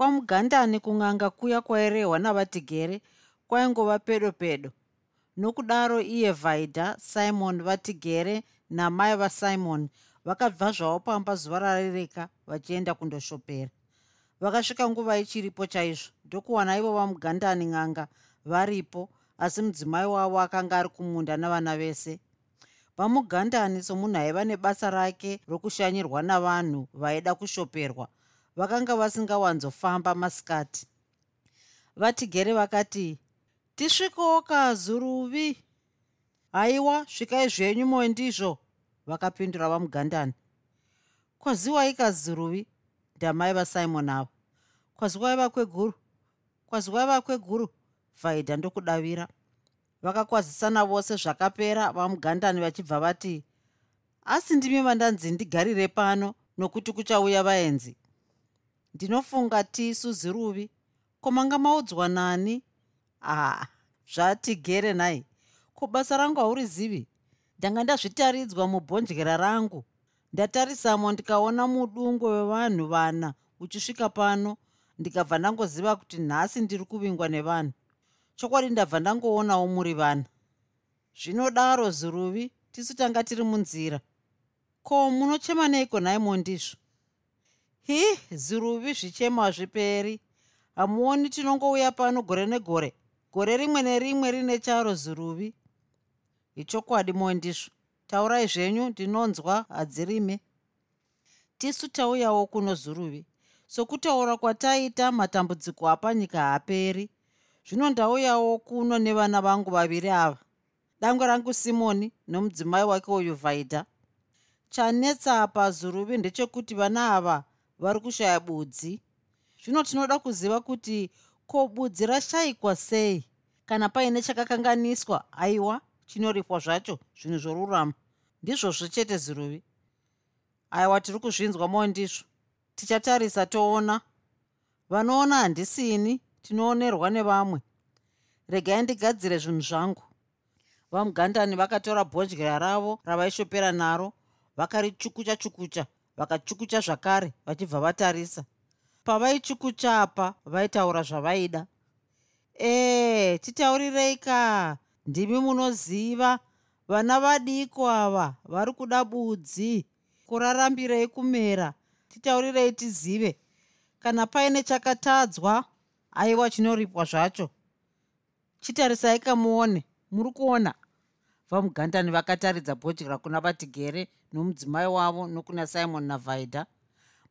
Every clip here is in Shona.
kwamugandani kun'anga kuya kwairehwa navatigere kwaingova pedo pedo nokudaro iye vhaidha simon vatigere namai vasimon vakabva zvavo pamba zuva rarereka vachienda kundoshopera. Vakasvika nguva ichiripo chaizvo ndokuwana ivo vamugandani n'anga varipo asi mudzimai wavo akanga ari kumunda navana vese. Vamugandani somunhu aiva nebasa rake rokushanyirwa navanhu vaida kushoperwa vakanga vasingawanzofamba masikati. Vatigere vakati tisvikawo kazuruvi haiwa svikai zvenyu moyo ndizvo vakapindura vamugandani kwaziwai kazuruvi ndamai vasimon avo. Kwaziwaiva kweguru kwaziwaiva kweguru vhaidha ndokudavira. Vakakwazisana vose zvakapera vamugandani vachibva vati asi ndimi vandanzi ndigarire pano nokuti kuchauya vaenzi ndinofunga tisu ziruvi ko manga maudzwa nani? Ah zvatigere nai. Ko basa rangu hauri zivi ndanga ndazvitaridzwa mubhondyera rangu. Ndatarisamo ndikaona mudungwe wevanhu vana uchisvika pano ndikabva ndangoziva kuti nhasi ndiri kuvingwa nevanhu. Chokwadi ndabva ndangoonawo muri vana zvinodaro ziruvi tisu tanga tiri munzira. Ko munochema neiko naimondizvo hi ziruvi zvichemo hazviperi. Hamuoni tinongouya pano gore negore. Gore rimwe nerimwe rine charo ziruvi. Ichokwadi mondizvo taurai zvenyu ndinonzwa hadzirime. Tisu tauyawo kuno zuruvi sokutaura kwataita matambudziko apanyika haaperi. Zvino ndauyawo kuno nevana vangu vaviri ava. Dangwe rangu simoni nomudzimai wake uyu vhaidha chanetsa pazuruvi ndechekuti vana ava vari kushaya budzi. Zvino tinoda kuziva kuti ko budzi rashayikwa sei? Kana paine chakakanganiswa aiwa chinoripwa zvacho zvinhu zvorurama. Ndizvozvo chete ziruvi. Aiwa tiri kuzvinzwa mo ndizvo. Tichatarisa toona. Vanoona handisini tinoonerwa nevamwe. Regai ndigadzire zvinhu zvangu. Vamugandani vakatora bhodya ravo ravaishopera naro vakarichukucha chukucha vakachukucha zvakare vachibva vatarisa. Pavaichukucha apa vaitaura zvavaida. Ee titaurirei ka ndimi munoziva. Vana vadiko ava vari kuda budzi. Kurarambirei kumera. Titaurirei tizive. Kana paine chakatadzwa aiwa chinoripwa zvacho. Chitarisai kamuone. Muri kuona vamugandani vakataridza bhodyera kuna vatigere nomudzimai wavo nokuna simon navhaidha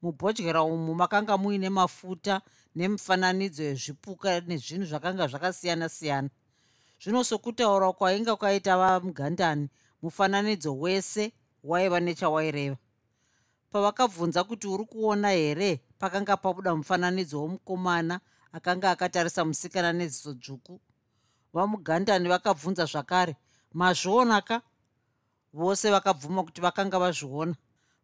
mubhodyera umu makanga muine mafuta nemifananidzo yezvipuka nezvinhu zvakanga zvakasiyana-siyana. Zvino sokutaura kwainga kwaita vamugandani mufananidzo wese waiva nechawaireva. Pavakabvunza kuti uri kuona here pakanga pabuda mufananidzo womukomana akanga akatarisa musikana neziso dzvuku. Vamugandani vakabvunza zvakare mazviona ka vose vakabvuma kuti vakanga vazviona.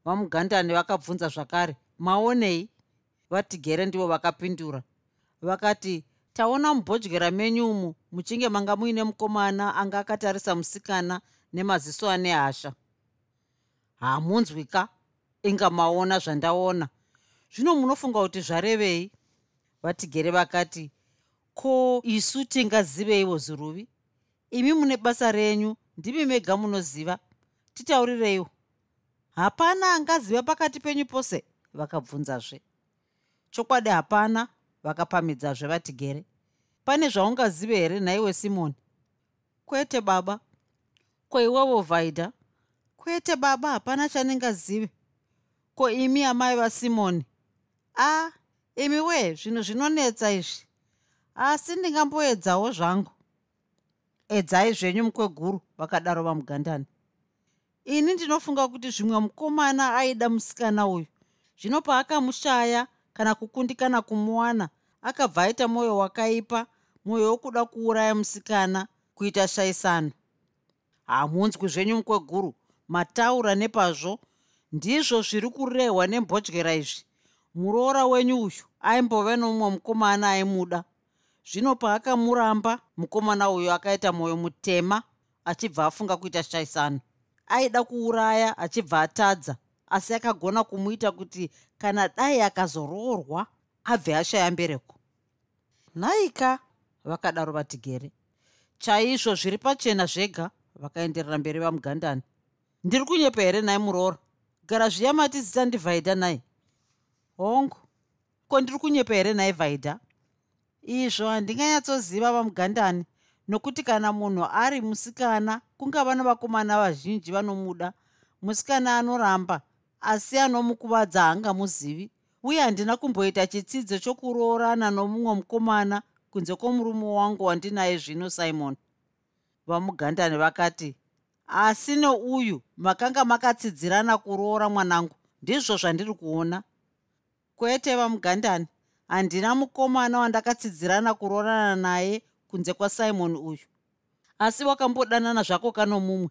Vamugandani vakabvunza zvakare. Maonei? Vatigere ndivo vakapindura. Vakati taona mubhodyera menyu umu muchinge manga muine mukomana anga akatarisa musikana nemaziso ane hasha hamunzwika inga maona zvandaona. Zvino munofunga kuti zvarevei? Vatigere vakati ko isu tingaziveiwo ziruvi imi mune basa renyu ndimi mega munoziva. Titaurireiwo hapana angaziva pakati penyu pose vakabvunzazve. Chokwadi hapana vakapamidzazve vatigere pane zvaungazive here nhaiwe simoni? Kwete baba. Ko iwevo vhaidha kwete baba hapana chandingazive ko imi amai vasimoni a imi wee zvinhu zvinonetsa izvi. Asi ndingamboedzawo zvangu edzai zvenyu mukweguru vakadaro vamugandani. Ini ndinofunga kuti zvimwe mukomana aida musikana uyu. Zvino paakamushaya kana kukundikana kumuwana akabva aita mwoyo wakaipa mwoyo wokuda kuuraya musikana kuita shaisano. Hamunzwi zvenyu mukweguru mataura nepazvo ndizvo zviri kurehwa nembodyera izvi. Muroora wenyu uyu aimbove nomumwe mukomana aimuda zvino paakamuramba mukomana uyu akaita mwoyo mutema achibva afunga kuita shaisano. Aida kuuraya achibva atadza asi akagona kumuita kuti kana dai akazoroorwa abve ashaya mbereko. Nhaika vakadaro vatigere. Chaizvo zviri pachena zvega vakaenderera mberi vamugandani ndiri kunyepa here nai muroora? Gara zviya mati zita ndivhaidha nai? Hongu ko ndiri kunyepa here nai vhaidha izvo handinganyatsoziva vamugandani nokuti kana munhu ari musikana kungava navakomana vazhinji vanomuda. Musikana anoramba asi anomukuvadza haangamuzivi uye handina kumboita chitsidzo chokuroorana nomumwe mukomana kunze kwomurume wangu wandinaye zvino simon. Vamugandani vakati asi neuyu makanga makatsidzirana kuroora mwanangu ndizvo zvandiri kuona. Kwete vamugandani handina mukomana wandakatsidzirana kuroorana naye kunze kwasimon uyu. Asi wakambodanana zvako kano mumwe.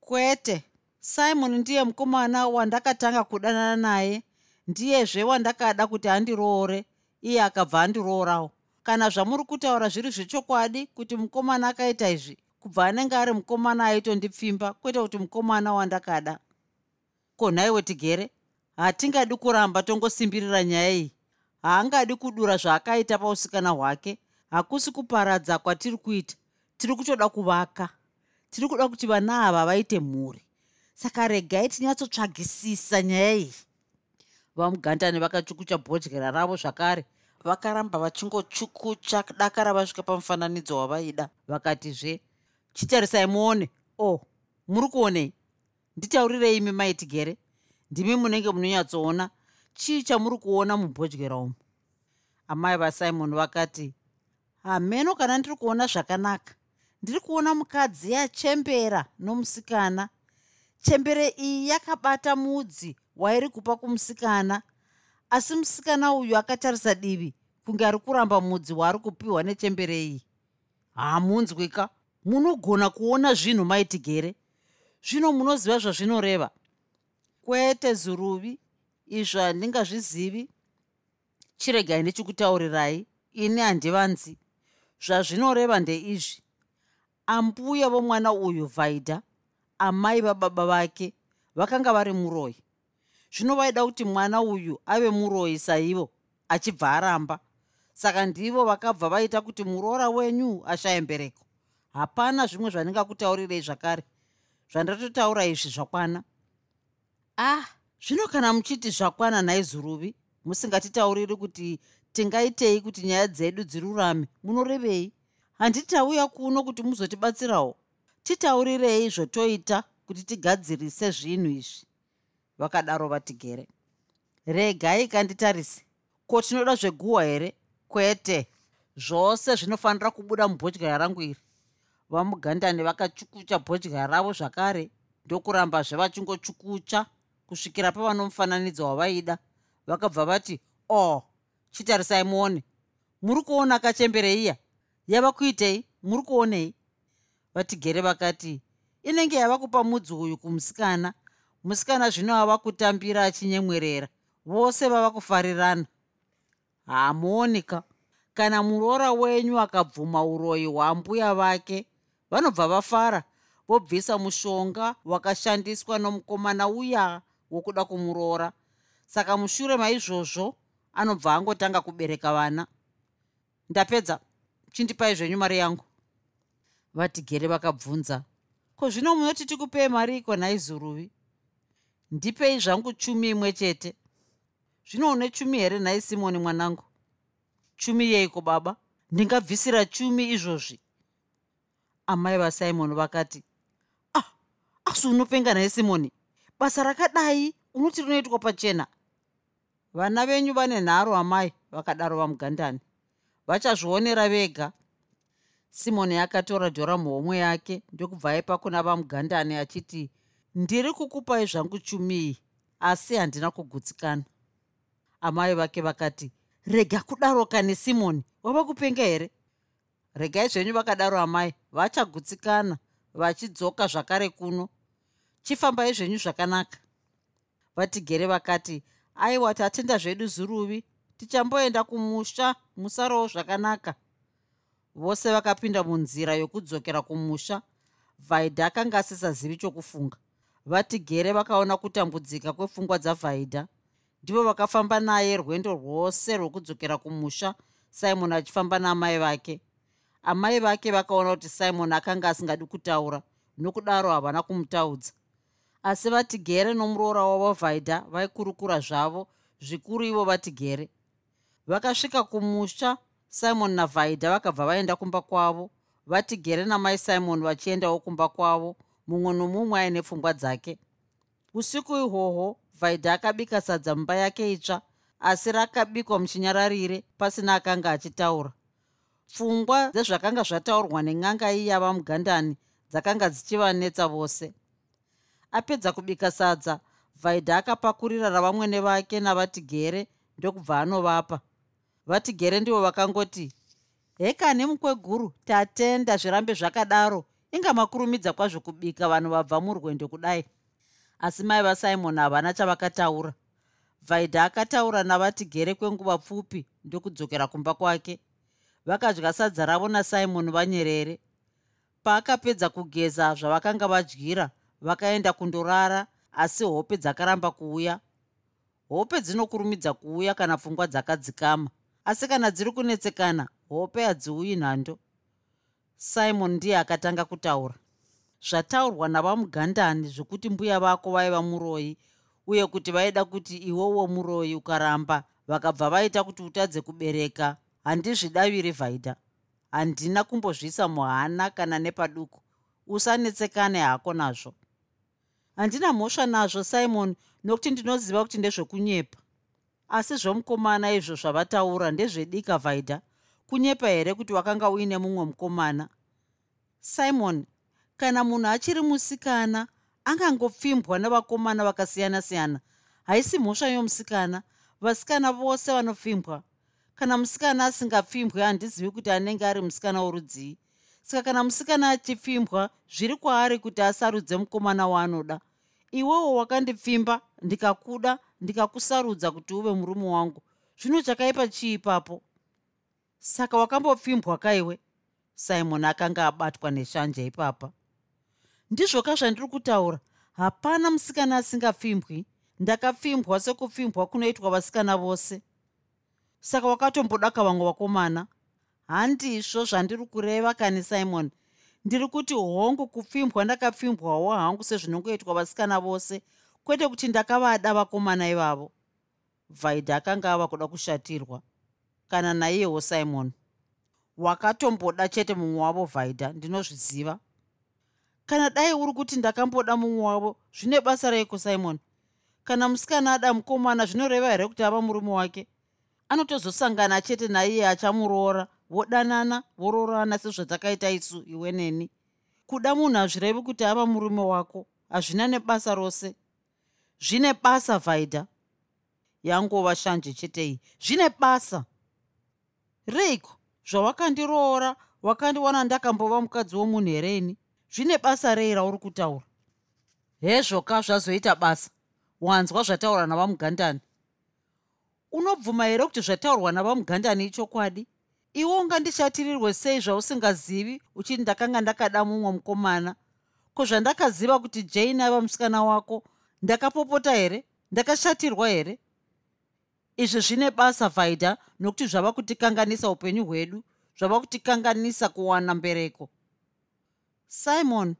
Kwete simon ndiye mukomana wandakatanga kudanana naye. Ndiyezve wandakada kuti andiroore iye akabva andiroorawo kana zvamuri kutaura zviri zvechokwadi kuti mukomana akaita izvi kubva anenge ari mukomana aitondipfimba kwete kuti mukomana wandakada. Ko nhaiwe tigere hatingadi kuramba tongosimbirira nyaya iyi haangadi kudura zvaakaita pausikana hwake. Hakusi kuparadza kwatiri kuita. Tiri kutoda kuvaka. Tiri kuda kuti vana ava vaite mhuri. Saka regai tinyatsotsvagisisa nyaya iyi. Vamugandani vakachukucha bhodyera ravo zvakare. Vakaramba vachingochukucha dakara vasvika pamufananidzo wavaida. Vakatizve chitarisai muone. O oh, muri kuonei? Nditaurirei imi maitigere ndimi munenge munonyatsoona chii chamuri kuona mubhodyera umu? Amai vasimon vakati hameno kana ndiri kuona zvakanaka. Ndiri kuona mukadzi yachembera nomusikana. Chembere iyi yakabata mudzi wairi kupa kumusikana. Asi musikana uyu akatarisa divi kunge ari kuramba mudzi waari kupiwa nechembere iyi. Hamunzwika. Munogona kuona zvinhu maitigere zvino munoziva zvazvinoreva. Kwete zuruvi izvo handingazvizivi. Chiregai nechikutaurirai ini handivanzi. Zvazvinoreva ndeizvi. Ambuya vomwana uyu vhaidha amai vababa vake vakanga vari muroyi. Zvino vaida kuti mwana uyu ave muroyi saivo achibva aramba. Saka ndivo vakabva vaita kuti muroora wenyu ashaye mbereko. Hapana zvimwe zvandingakutaurirei zvakare. Zvandatotaura izvi zvakwana. Ah zvino kana muchiti zvakwana naizuruvi musingatitauriri kuti tingaitei kuti nyaya dzedu dzirurame munorevei? Handitauya kuno kuti muzotibatsirawo. Titaurirei zvotoita kuti tigadzirise zvinhu izvi. Vakadaro vatigere. Regai kanditarise. Ko tinoda zveguhwa here? Kwete. Zvose zvinofanira kubuda mubhodya rangu iri. Vamugandani vakachukucha bhodya ravo zvakare ndokurambazve vachingochukucha kusvikira pavanomufananidzo wavaida vakabva vati o oh, chitarisai muone. Muri kuona kachembere iya? Yava kuitei? Muri kuonei? Vatigere vakati inenge yava kupa mudzi uyu kumusikana. Musikana zvino ava kutambira achinyemwerera. Vose vava kufarirana. Hamuonika kana muroora wenyu akabvuma uroyi hwambuya vake vanobva vafara. Vobvisa mushonga wakashandiswa nomukomana uya wokuda kumuroora. Saka mushure maizvozvo anobva angotanga kubereka vana. Ndapedza chindipai zvenyu mari yangu. Vatigere vakabvunza ko zvino munoti tikupei mari iko nhaizuruvi ndipei zvangu chumi imwe chete. Zvino une chumi here nhai simoni mwanangu? Chumi yeiko baba? Ndingabvisira chumi izvozvi. Amai vasimoni vakati ah asi unopenga nhai simoni basa rakadai unoti rinoitwa pachena. Vana venyu vane nharo amai vakadaro vamugandani. Vachazvionera vega. Simoni akatora dhora muhomwe yake ndokubva aipa kuna vamugandani achiti ndiri kukupai zvangu chumii asi handina kugutsikana amai vake vakati rega kudaro kani simoni wava kupenga here? Regai zvenyu vakadaro amai vachagutsikana vachidzoka zvakare kuno chifambai zvenyu zvakanaka. Vatigere vakati aiwa tatenda zvedu zuruvi tichamboenda kumusha musarowo zvakanaka. Vose vakapinda munzira yokudzokera kumusha. Vhaidha akanga asisazivi chokufunga. Vatigere vakaona kutambudzika kwepfungwa dzavhaidha ndivo vakafamba naye rwendo rwose rwokudzokera kumusha simon achifamba naamai vake. Amai vake vakaona kuti simon akanga asingadi kutaura nokudaro havana kumutaudza asi vatigere nomuroora wavo vhaidha vaikurukura zvavo zvikuru ivo vatigere. Vakasvika kumusha simon navhaidha vakabva vaenda kumba kwavo. Vatigere namai simon vachiendawo kumba kwavo mumwe nomumwe aine pfungwa dzake. Usiku ihwohwo vhaidha akabika sadza mumba yake itsva asi rakabikwa muchinyararire pasina akanga achitaura. Pfungwa dzezvakanga zvataurwa nen'anga iyava mugandani dzakanga dzichivanetsa vose apedza kubika sadza. Vhaidha akapakurira ravamwene vake navatigere ndokubva anovapa. Vatigere ndivo vakangoti hekani mukweguru tatenda zvirambe zvakadaro. Inga makurumidza kwazvo kubika vanhu vabva murwendo kudai. Asi mai vasimon havana chavakataura. Vhaidha akataura navatigere kwenguva pfupi ndokudzokera kumba kwake. Vakadya sadza ravo nasimon vanyerere. Paakapedza kugeza zvavakanga vadyira vakaenda kundorara asi hope dzakaramba kuuya. Hope dzinokurumidza kuuya kana pfungwa dzakadzikama. Asi kana dziri kunetsekana hope hadziuyi nhando. Simon ndiye akatanga kutaura. Zvataurwa navamugandani zvokuti mbuya vako vaiva muroyi uye kuti vaida kuti iwowo muroyi ukaramba. Vakabva vaita kuti utadze kubereka. Handizvidaviri vhaidha handina kumbozvisa muhana kana nepaduku. Usanetsekane hako nazvo handina mhosva nazvo simon nokuti ndinoziva kuti ndezvekunyepa. Asi zvomukomana izvo zvavataura ndezvedika vhaidha kunyepa here kuti wakanga uine mumwe mukomana? Simon kana munhu achiri musikana angangopfimbwa nevakomana vakasiyana-siyana. Haisi mhosva yomusikana vasikana vose vanopfimbwa. Kana musikana asingapfimbwi handizivi kuti anenge ari musikana worudzii saka kana musikana achipfimbwa zviri kwaari kuti asarudze mukomana waanoda. Iwewo wakandipfimba ndikakuda ndikakusarudza kuti uve murume wangu. Zvino chakaipa chii ipapo saka wakambopfimbwa kaiwe simon akanga abatwa neshanja ipapa. Ndizvoka zvandiri kutaura hapana musikana asingapfimbwi ndakapfimbwa sekupfimbwa kunoitwa vasikana vose. Saka wakatombodaka vamwe vakomana handizvo zvandiri kureva kani simon. Ndiri kuti hongu kupfimbwa ndakapfimbwawo hangu sezvinongoitwa vasikana vose. Kwete kuti ndakavada vakomana ivavo. Vhaidha akanga ava kuda kushatirwa. Kana naiyewo simon? Wakatomboda chete mumwe wavo vhaidha ndinozviziva. Kana dai uri kuti ndakamboda mumwe wavo zvine basa reiko simon? Kana musikana ada mukomana zvinoreva here kuti ava murume wake? Anotozosangana chete naiye achamuroora vodanana vororana sezvatakaita isu iwe neni. Kuda munhu hazvirevi kuti ava murume wako hazvina nebasa rose. Zvine basa vhaidha yangova shanje chete iyi. Zvine basa. Reiko zvawakandiroora wakandiwana ndakambova mukadzi womunhu hereni zvine basa rei rauri kutaura? Hezvoka zvazoita basa? Wanzwa zvataura navamugandani? Unobvuma here kuti zvataurwa navamugandani ichokwadi iwe ungandishatirirwe sei zvausingazivi uchiti ndakanga ndakada mumwe mukomana? Ko zvandakaziva kuti jane aiva musikana wako ndakapopota here? Ndakashatirwa here? Izvi zvine basa vhaidha nokuti zvava kutikanganisa upenyu hwedu zvava kutikanganisa kuwana mbereko. Simon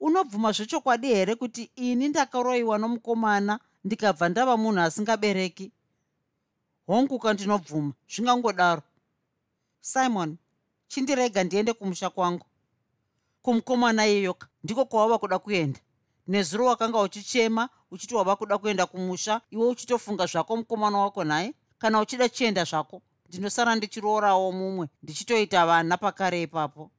unobvuma zvechokwadi here kuti ini ndakaroyiwa nomukomana ndikabva ndava munhu asingabereki? Honguka ndinobvuma zvingangodaro simon chindirega ndiende kumusha kwangu. Kumukomana iyoka ndiko kwawava kuda kuenda. Nezuro wakanga uchichema uchiti wava kuda kuenda kumusha iwe uchitofunga zvako mukomana wako nhaye kana uchida chienda zvako ndinosara ndichiroorawo mumwe ndichitoita vana pakare ipapo.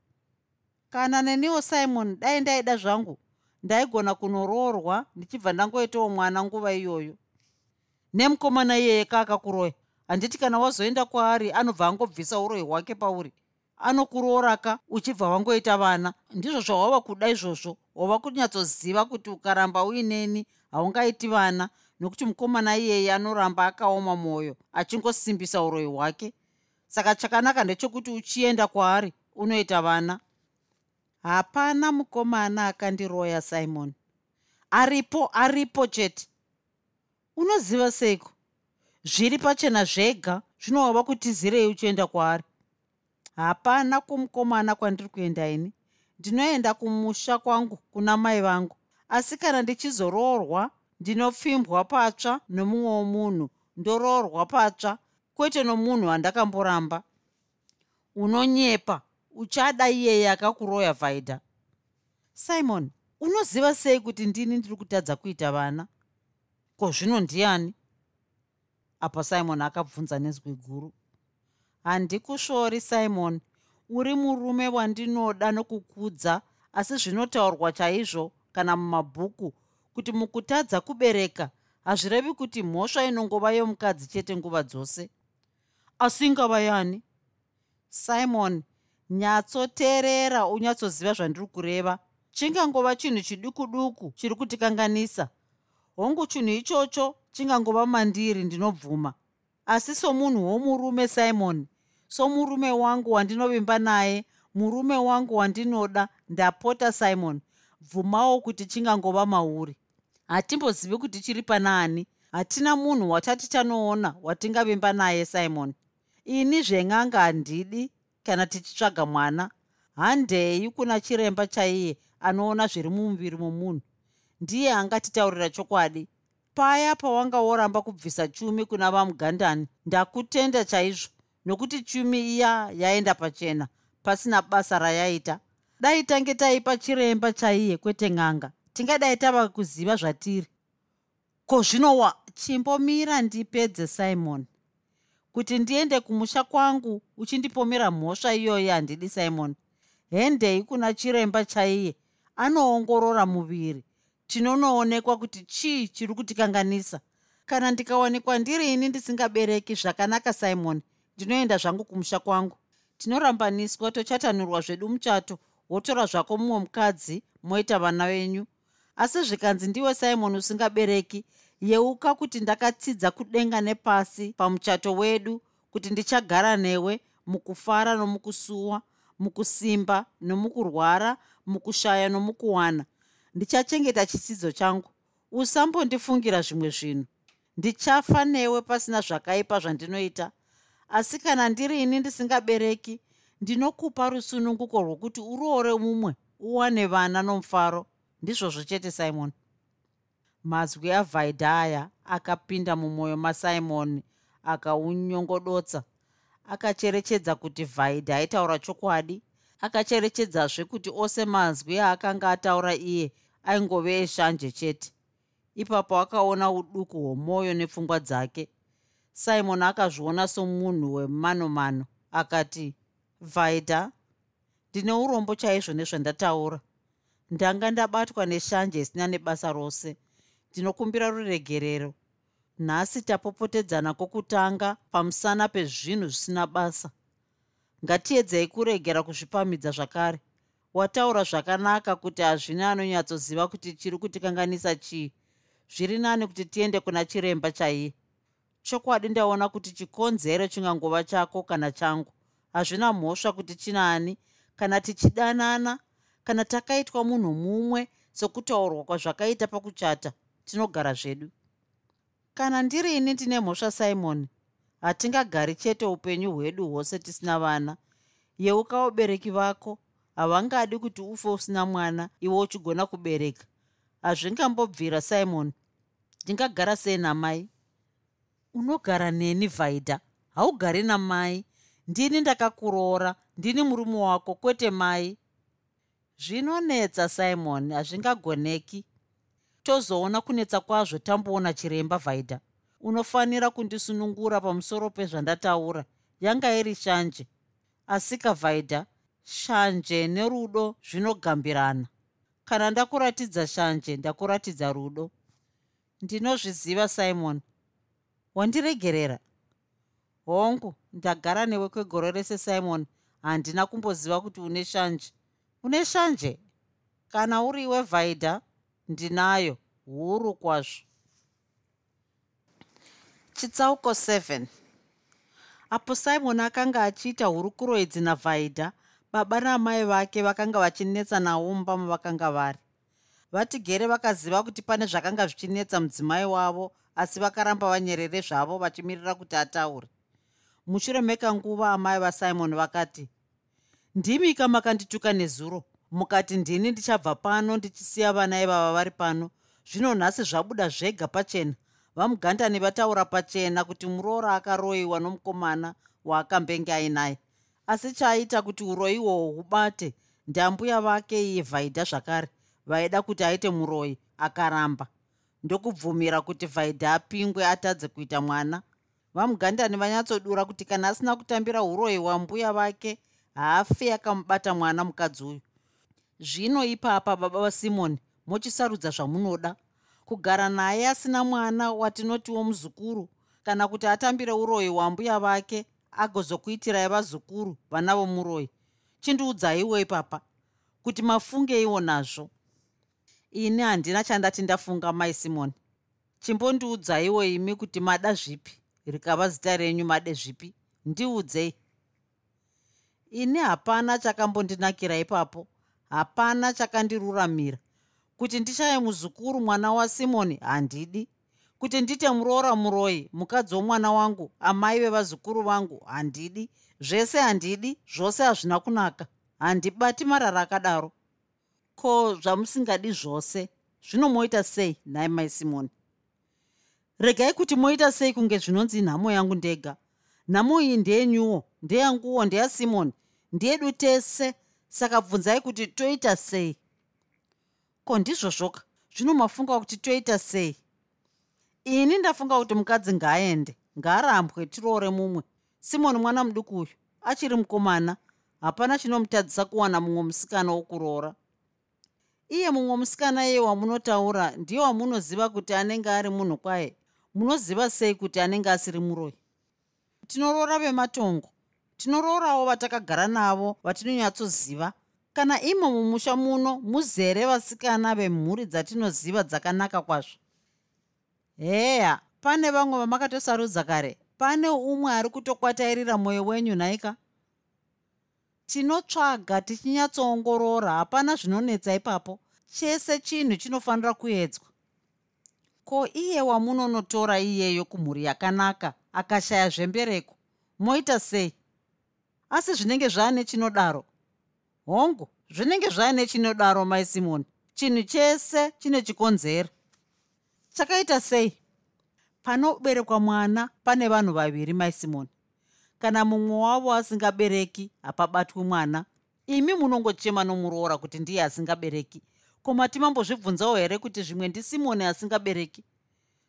Kana neniwo simon dai ndaida zvangu. Ndaigona kunoroorwa ndichibva ndangoitawo mwana nguva iyoyo. Nemukomana iyeye kaakakuroya handiti kana wazoenda kwaari anobva angobvisa uroyi hwake pauri anokurooraka uchibva wangoita vana. Ndizvo zvawava kuda izvozvo. Wava kunyatsoziva kuti ukaramba uineni haungaiti vana nokuti mukomana iyeye anoramba akaoma mwoyo achingosimbisa uroyi hwake. Saka chakanaka ndechekuti uchienda kwaari unoita vana. Hapana mukomana akandiroya simon. Aripo aripo chete. Unoziva seiko zviri pachena zvega zvinovava kutizirei uchienda kwaari? Hapana kumukomana kwandiri kuenda ini. Ndinoenda kumusha kwangu kuna mai vangu. Asi kana ndichizoroorwa ndinopfimbwa patsva nomumwe womunhu ndoroorwa patsva kwete nomunhu wandakamboramba. Unonyepa uchada iyeye akakuroya vhaidha simon unoziva sei kuti ndini ndiri kutadza kuita vana? Ko zvino ndiani apa simon akabvunza nezwi guru. Handikusvori simon. Uri murume wandinoda nokukudza asi zvinotaurwa chaizvo kana mumabhuku kuti mukutadza kubereka hazvirevi kuti mhosva inongova yomukadzi chete nguva dzose? Asingava yani simon nyatsoteerera unyatsoziva zvandiri kureva. Chingangova chinhu chiduku duku chiri kutikanganisa. Hongu chinhu ichocho chingangova mandiri ndinobvuma. Asi somunhu womurume simon somurume wangu wandinovimba naye murume wangu wandinoda ndapota simon. Bvumawo kuti chingangova mauri. Hatimbozivi kuti chiri pana ani hatina munhu watati tanoona watingavimba naye simon. Ini zven'anga handidi kana tichitsvaga mwana. Handei kuna chiremba chaiye anoona zviri mumuviri momunhu. Ndiye angatitaurira chokwadi paya pawanga woramba kubvisa chumi kuna vamugandani. Ndakutenda chaizvo nokuti chumi iya yaenda pachena pasina basa rayaita. Dai tange taipa chiremba chaiye kwete n'anga tingadai tava kuziva zvatiri. Ko zvinowa chimbomira ndipedze simon. Kuti ndiende kumusha kwangu uchindipomera mhosva iyoyi handidi simon. Hendei kuna chiremba chaiye anoongorora muviri tinonoonekwa kuti chii chiri kutikanganisa. Kana ndikawanikwa ndiri ini ndisingabereki zvakanaka simon ndinoenda zvangu kumusha kwangu. Tinorambaniswa tochatanurwa zvedu muchato wotora zvako mumwe mukadzi moita vana venyu. Asi zvikanzi ndiwe simon usingabereki. Yeuka kuti ndakatsidza kudenga nepasi pamuchato wedu kuti ndichagara newe mukufara nomukusuwa mukusimba nomukurwara mukushaya nomukuwana ndichachengeta chitsidzo changu. Usambondifungira zvimwe zvinhu. Ndichafa newe pasina zvakaipa zvandinoita. Asi kana ndiri ini ndisingabereki ndinokupa rusununguko rwokuti uroore mumwe uwane vana nomufaro. Ndizvozvo chete simon. Mazwi avhaidhaya akapinda mumwoyo masimoni akaunyongodotsa. Akacherechedza kuti vhaidha aitaura chokwadi. Akacherechedzazve kuti ose mazwi aakanga ataura iye aingove eshanje chete. Ipapo akaona uduku hwomwoyo nepfungwa dzake. Simon akazviona somunhu wemanomano akati vhaidha ndine urombo chaizvo nezvandataura. Ndanga ndabatwa neshanje isina nebasa rose. Ndinokumbira ruregerero. Nhasi tapopotedzana kwokutanga pamusana pezvinhu zvisina basa. Ngatiedzei kuregera kuzvipamidza zvakare wataura zvakanaka kuti hazvina anonyatsoziva kuti chiri kutikanganisa chii. Zviri nani kuti tiende kuna chiremba chaiye. Chokwadi ndaona kuti chikonzero chingangova chako kana changu. Hazvina mhosva kuti chinaani kana tichidanana kana takaitwa munhu mumwe sokutaurwa kwazvakaita pakuchata tinogara zvedu. Kana ndiri ini ndine mhosva simon? Hatingagari chete upenyu hwedu hwose tisina vana. Yeuka ubereki vako havangadi kuti ufe usina mwana iwe uchigona kubereka. Hazvingambobvira simon. Ndingagara sei namai? Unogara neni vhaidha haugari namai? Ndini ndakakuroora? Ndini murume wako? Kwete mai? Zvinonetsa simon. Hazvingagoneki. Tozoona kunetsa kwazvo tamboona chiremba vhaidha unofanira kundisunungura pamusoro pezvandataura. Yanga iri shanje. Asika vhaidha shanje nerudo zvinogambirana. Kana ndakuratidza shanje ndakuratidza rudo. Ndinozviziva simon. Wandiregerera hongu ndagara newe kwegore rese simon. Handina kumboziva kuti une shanje. Une shanje? Kana uri wevhaidha ndinayo. Huru kwazvo. Chitsauko 7 apo simon akanga achiita hurukuro idzi navhaidha baba namai vake vakanga vachinetsa naumba mavakanga vari. Vatigere vakaziva kuti pane zvakanga zvichinetsa mudzimai wavo asi vakaramba vanyerere zvavo vachimirira kuti ataure. Mushure mekanguva amai vasimon vakati ndimika makandituka nezuro? Mukati ndini ndichabva pano ndichisiya vana ivava vari pano. Zvino nhasi zvabuda zvega pachena. Vamugandani vataura pachena kuti muroora akaroyiwa nomukomana waakambenge ainaye asi chaaita kuti uroyi ihwohwo hubate ndambuya vake iye vhaidha zvakare vaida kuti aite muroyi akaramba. Ndokubvumira kuti vhaidha apingwe atadze kuita mwana. Vamugandani vanyatsodura kuti kana asina kutambira uroyi wambuya vake haafe akamubata mwana mukadzi uyu. Zvino ipapa baba vasimoni mochisarudza zvamunoda. Kugara naye asina mwana watinotiwo muzukuru kana kuti atambire uroyi wambuya vake agozokuitirai vazukuru vana vomuroyi chindiudzaiwo ipapa kuti mafungeiwo nazvo. Ini handina chandati ndafunga mai simoni chimbondiudzaiwo imi kuti mada zvipi? Rikava zita renyu made zvipi? Ndiudzei. Ini hapana chakambondinakira ipapo hapana chakandiruramira kuti ndichaye muzukuru mwana wasimoni handidi kuti ndite muroora muroyi mukadzi womwana wangu amai vevazukuru vangu handidi. Zvese handidi zvose hazvina kunaka. Handibati marara akadaro. Ko zvamusingadi zvose zvino moita sei nhai mai simoni? Regai kuti moita sei kunge zvinonzi nhamo yangu ndega. Nhamo iyi ndeyenyuwo ndeyanguwo ndeyasimoni ndeyedu tese saka bvunzai kuti toita sei. Ko ndizvo zvoka. Zvino mafunga kuti toita sei ini ndafunga kuti mukadzi ngaaende ngaarambwe tiroore mumwe. Simoni mwana muduku uyu achiri mukomana hapana chinomutadzisa kuwana mumwe musikana wokuroora. Iye mumwe musikana iye wamunotaura ndiye wamunoziva kuti anenge ari munhu kwaye munoziva sei kuti anenge asiri muroi tinoroora vematongo tinoroorawo vatakagara navo vatinonyatsoziva. Kana imo mumusha muno muzere vasikana vemhuri dzatinoziva dzakanaka kwazvo heya pane vamwe vamakatosarudza kare. Pane umwe ari kutokwatairira mwoyo wenyu nhaika tinotsvaga tichinyatsoongorora hapana zvinonetsa ipapo. Chese chinhu chinofanira kuedzwa. Ko iye wamunonotora iyeyo kumhuri yakanaka akashaya zvembereko? Moita sei? Asi zvinenge zvaane chinodaro. Hongu zvinenge zvaane chinodaro mai simoni. Chinhu chese chine chikonzero chakaita sei? Panoberekwa mwana pane vanhu vaviri mai simoni. Kana mumwe wavo asingabereki hapabatwi mwana. Imi munongochema nomuroora kuti ndiye asingabereki. Koma timambozvibvunzawo here kuti zvimwe ndisimoni asingabereki?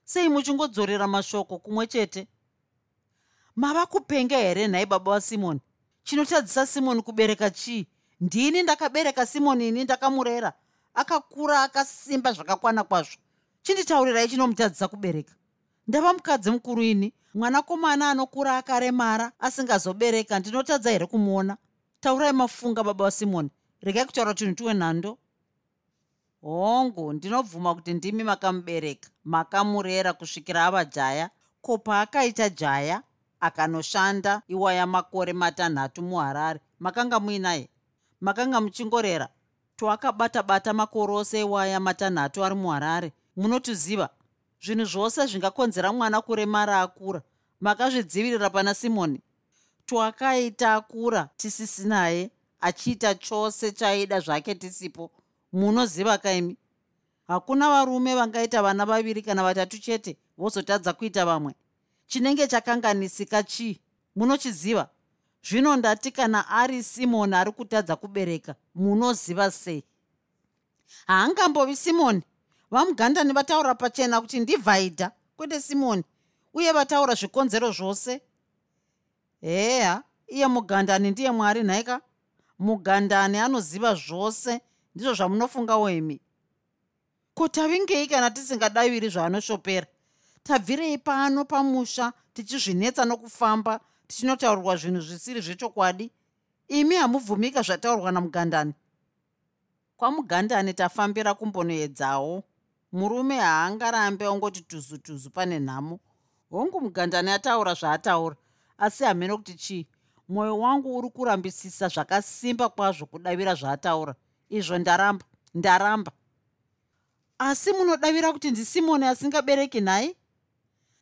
Sei muchingodzorera mashoko kumwe chete? Mava kupenga here nhai baba vasimoni chinotadzisa simoni kubereka chii? Ndini ndakabereka simoni ini ndakamurera akakura akasimba zvakakwana kwazvo chinditaurirai chinomutadzisa kubereka. Ndava mukadzi mukuru ini mwanakomana anokura akaremara asingazobereka. Ndinotadza here kumuona? Taurai mafunga baba vasimoni regai kutaura chinhu tiwe nhando. Hongu ndinobvuma kuti ndimi makamubereka. Makamurera kusvikira ava jaya ko paakaita jaya akanoshanda iwaya makore matanhatu muharare. Makanga muinaye makanga muchingorera. Toakabata-bata makore ose iwaya matanhatu ari muharare munotiziva. Zvinhu zvose zvingakonzera mwana kuremara akura. Makazvidzivirira pana simoni. Toakaita akura tisisinaye achiita chose chaida zvake tisipo. Munoziva kaimi? Hakuna varume vangaita vana vaviri kana vatatu chete vozotadza kuita vamwe. Chinenge chakanganisika chii? Munochiziva? Zvino ndati kana ari simoni ari kutadza kubereka munoziva sei? Haangambovi simoni vamugandani vataura pachena kuti ndivhaidha kwete simoni. Uye vataura zvikonzero zvose. Heya iye mugandani ndiye mwari nhaika mugandani anoziva zvose ndizvo zvamunofungawo imi ko tavingei kana tisingadaviri zvaanoshopera? Tabvirei pano pamusha tichizvinetsa nokufamba tichinotaurirwa zvinhu zvisiri zvechokwadi? Imi hamubvumika zvataurwa namugandani. Kwamugandani tafambira kumbonoedzawo murume haangarambe ongoti tuzu tuzu pane nhamo. Hongu mugandani ataura zvaataura. Asi hamene kuti chii? Mwoyo wangu uri kurambisisa zvakasimba kwazvo kudavira zvaataura. Izvo ndaramba ndaramba. Asi munodavira kuti ndisimoni asingabereki nhai?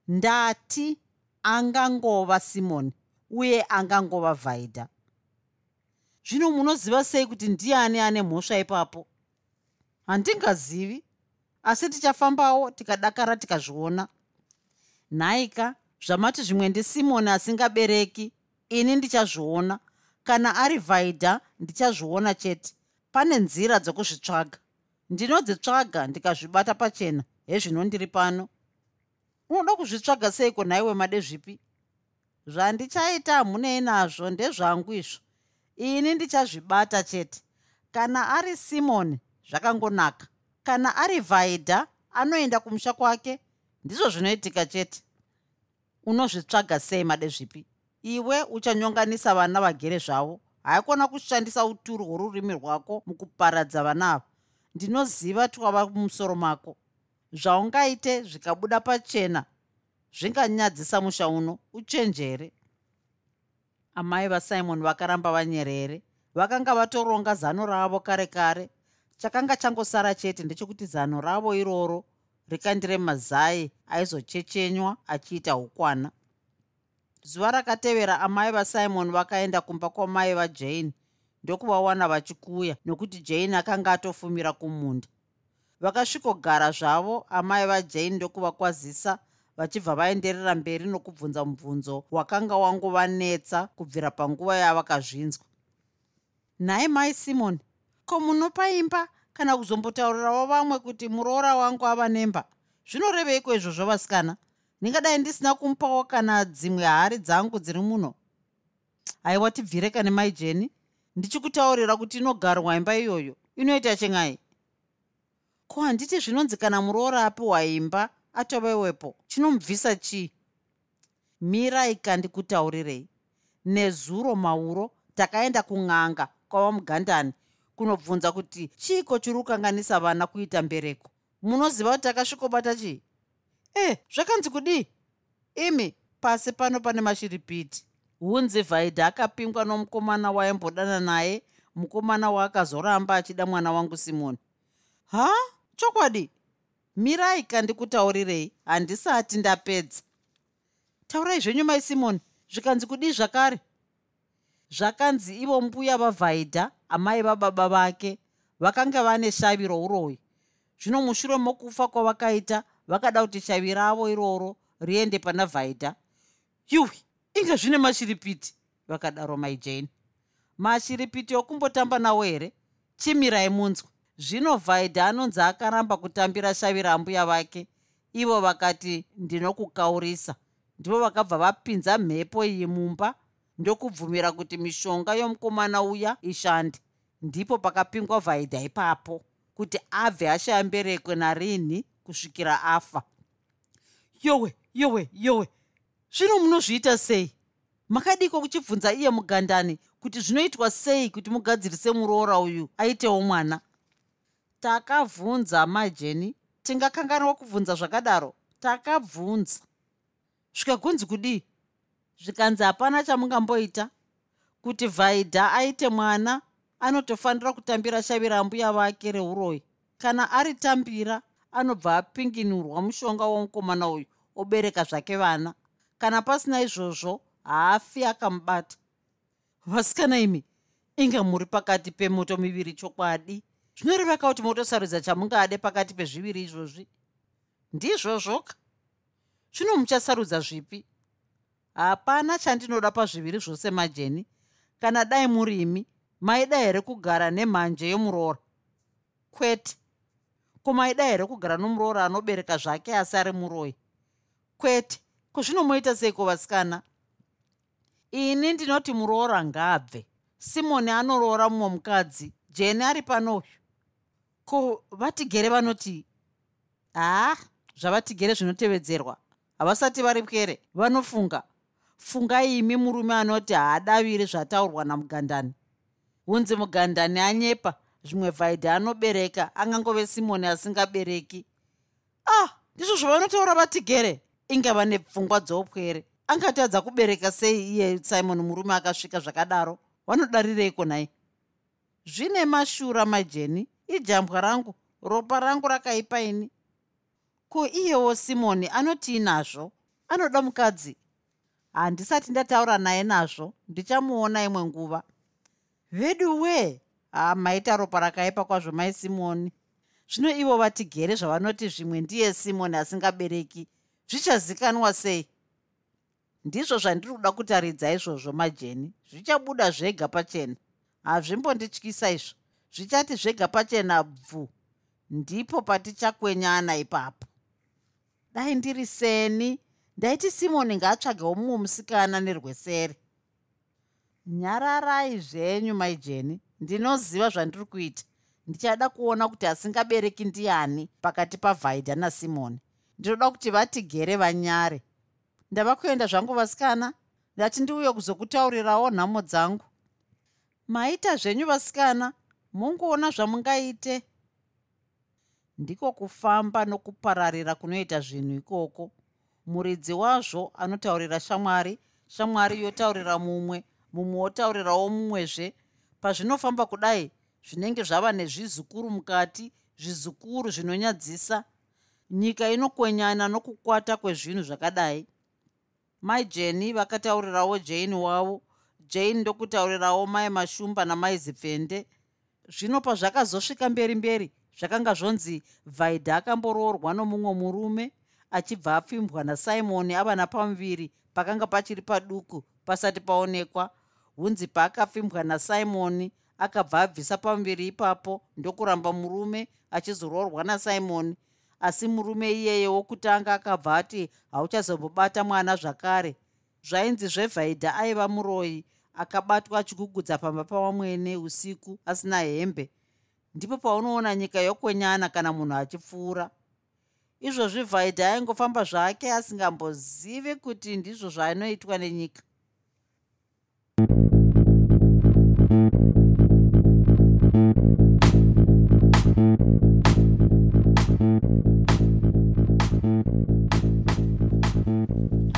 Ndati angangova simoni uye angangova vhaidha zvino munoziva sei kuti ndiani ane mhosva ipapo? Handingazivi asi tichafambawo tikadakara tikazviona. Nhaika zvamati zvimwe ndisimoni asingabereki ini ndichazviona. Kana ari vhaidha ndichazviona chete. Pane nzira dzokuzvitsvaga. Ndinodzitsvaga ndikazvibata pachena. Hezvino ndiri pano. Unoda kuzvitsvaga seiko nhaiwe made zvipi? Zvandichaita hamunei nazvo ndezvangu izvo. Ini ndichazvibata chete. Kana ari simoni zvakangonaka kana ari vhaidha anoenda kumusha kwake. Ndizvo zvinoitika chete. Unozvitsvaga sei made zvipi iwe uchanyonganisa vana vagere zvavo. Haikona kushandisa uturu hworurimi rwako mukuparadza vana ava. Ndinoziva twava mumusoro mako. Zvaungaite zvikabuda pachena zvinganyadzisa musha uno uchenjere. Amai vasimon vakaramba vanyerere. Vakanga vatoronga zano ravo kare kare chakanga changosara chete ndechekuti zano ravo iroro rikandire mazai aizochechenywa achiita ukwana zuva rakatevera amai vasimon vakaenda kumba kwamai vajane ndokuvawana vachikuya nokuti jane akanga atofumira kumunda. Vakasvikogara zvavo amai vajane ndokuvakwazisa vachibva vaenderera mberi nokubvunza mubvunzo wakanga wangovanetsa kubvira panguva yavakazvinzwa. Nhai mai simon ko munopa imba kana kuzombotaurirawo vamwe kuti muroora wangu ava nemba. Zvinoreveiko izvozvo vasikana ndingadai ndisina kumupawo kana dzimwe hari dzangu dziri muno? Aiwa tibvireka nemai jeni ndichikutaurira kuti inogarwa imba iyoyo. Inoita chengai? Ko handiti zvinonzi kana muroora apiwa imba atovewepo chinomubvisa chii? Mirai kandikutaurirei. Nezuro mauro takaenda kun'anga kwava mugandani kunobvunza kuti chiiko chiri kukanganisa vana kuita mbereko? Munoziva kuti takasvikobata chii e zvakanzi kudii imi pasi pano pane mashiripiti hunzi vhaidha akapingwa nomukomana waimbodana naye mukomana waakazoramba achida mwana wangu simoni. Ha? Chokwadi? Mirai kandikutaurirei handisati ndapedza. Taurai zvenyu mai simoni. Zvikanzi kudii zvakare? Zvakanzi ivo mbuya vavhaidha amai vababa vake vakanga vane shavi rouroyi. Zvino mushure mokufa kwavakaita vakada kuti shavi ravo iroro riende pana vhaidha yuwi inge zvine mashiripiti vakadaro maijane mashiripiti okumbotamba nawo here? Chimirai munzwa zvino vhaidha anonzi akaramba kutambira shavi rambuya vake. Ivo vakati ndinokukaurisa. Ndivo vakabva vapinza mhepo iyi mumba ndokubvumira kuti mishonga yomukomana uya ishande. Ndipo pakapingwa vhaidha ipapo kuti abve ashayamberekwe narini kusvikira afa. Yowe yowe yowe zvino munozviita sei? Makadiko kuchibvunza iye mugandani kuti zvinoitwa sei kuti mugadzirise muroora uyu aitewo mwana? Takabvunza majeni tingakanganwa kubvunza zvakadaro? Takabvunza. Zvikagunzi kudii zvikanzi hapana chamungamboita kuti vhaidha aite mwana anotofanira kutambira shavi rambuya vake reuroyi kana aritambira anobva apinginurwa mushonga womukomana uyu obereka zvake vana. Kana pasina izvozvo haafi akamubata. Vasikana imi inge muri pakati pemoto miviri chokwadi. Zvinoreveka kuti motosarudza chamungade pakati pezviviri izvozvi. Ndizvozvoka. Zvino muchasarudza zvipi hapana chandinoda pazviviri zvose majeni. Kana dai murimi maida here kugara nemhanje yomuroora kwete. Kumaida here kugara nomuroora anobereka zvake asi ari muroi? Kwete. Kuzvinomuita seiko vasikana? Ini ndinoti muroora ngaabve simoni anoroora mumwe mukadzi. Jeni ari panoyu ko vatigere vanoti haa zvavatigere zvinotevedzerwa. Havasati vari pwere vanofunga fungai imi murume anoti haadaviri zvataurwa namugandani. Hunzi mugandani anyepa zvimwe vhaidha anobereka angangove simoni asingabereki. Ah ndizvo zvavanotaura vatigere ingava nepfungwa dzoupwere. Angatadza kubereka sei iye simon murume akasvika zvakadaro? Vanodarireiko nai zvine mashura majeni ijambwa rangu ropa rangu rakaipa ini. Ko iyewo simoni anotii nazvo anoda mukadzi handisati ndataura naye nazvo ndichamuona imwe nguva. Vedu wee ha maita ropa rakaipa kwazvo mai simoni. Zvino ivo vatigere zvavanoti zvimwe ndiye simoni asingabereki. Zvichazikanwa sei? Ndizvo zvandiri kuda kutaridza izvozvo majeni. Zvichabuda zvega pachena. Hazvimbondityisa izvo. Zvichati zvega pachena bvu. Ndipo patichakwenyana ipapo. Dai ndiri seni ndaiti simoni ngaatsvagewo mumwe musikana nerwesere. Nyararai zvenyu maijeni ndinoziva zvandiri kuita. Ndichada kuona kuti asingabereki ndiani pakati pavhaidha nasimoni ndinoda kuti vatigere vanyare. Ndava kuenda zvangu vasikana? Ndati ndiuye kuzokutaurirawo nhamo dzangu. Maita zvenyu vasikana. Mungoona zvamungaite. Ndiko kufamba nokupararira kunoita zvinhu ikoko muridzi wazvo anotaurira shamwari shamwari yotaurira mumwe mumwe wotaurirawo mumwezve. Pazvinofamba kudai zvinenge zvava nezvizukuru mukati zvizukuru zvinonyadzisa. Nyika inokwenyana nokukwata kwezvinhu zvakadai. Mai jeni vakataurirawo jani wavo jani ndokutaurirawo mai mashumba namai zipfende. Zvino pazvakazosvika mberi mberi zvakanga zvonzi vhaidha akamboroorwa nomumwe murume achibva apfimbwa nasimoni ava napamuviri pakanga pachiri paduku pasati paonekwa. Hunzi paakapfimbwa nasimoni akabva abvisa pamuviri ipapo ndokuramba murume achizoroorwa nasimoni asi murume iyeye wokutanga akabva ati hauchazombobata mwana zvakare. Zvainzi zvevhaidha aiva muroyi akabatwa achigugudza pamba pavamwene usiku asina hembe. Ndipo paunoona nyika yokwenyana kana munhu achipfuura izvozvi vhaidha aingofamba zvake asingambozivi kuti ndizvo zvaanoitwa nenyika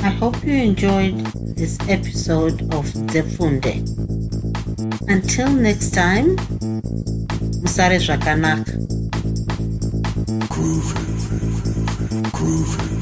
I hope you enjoyed this episode of Zefunde. Until next time, Musare Zvakanaka. Groovy. Groovy.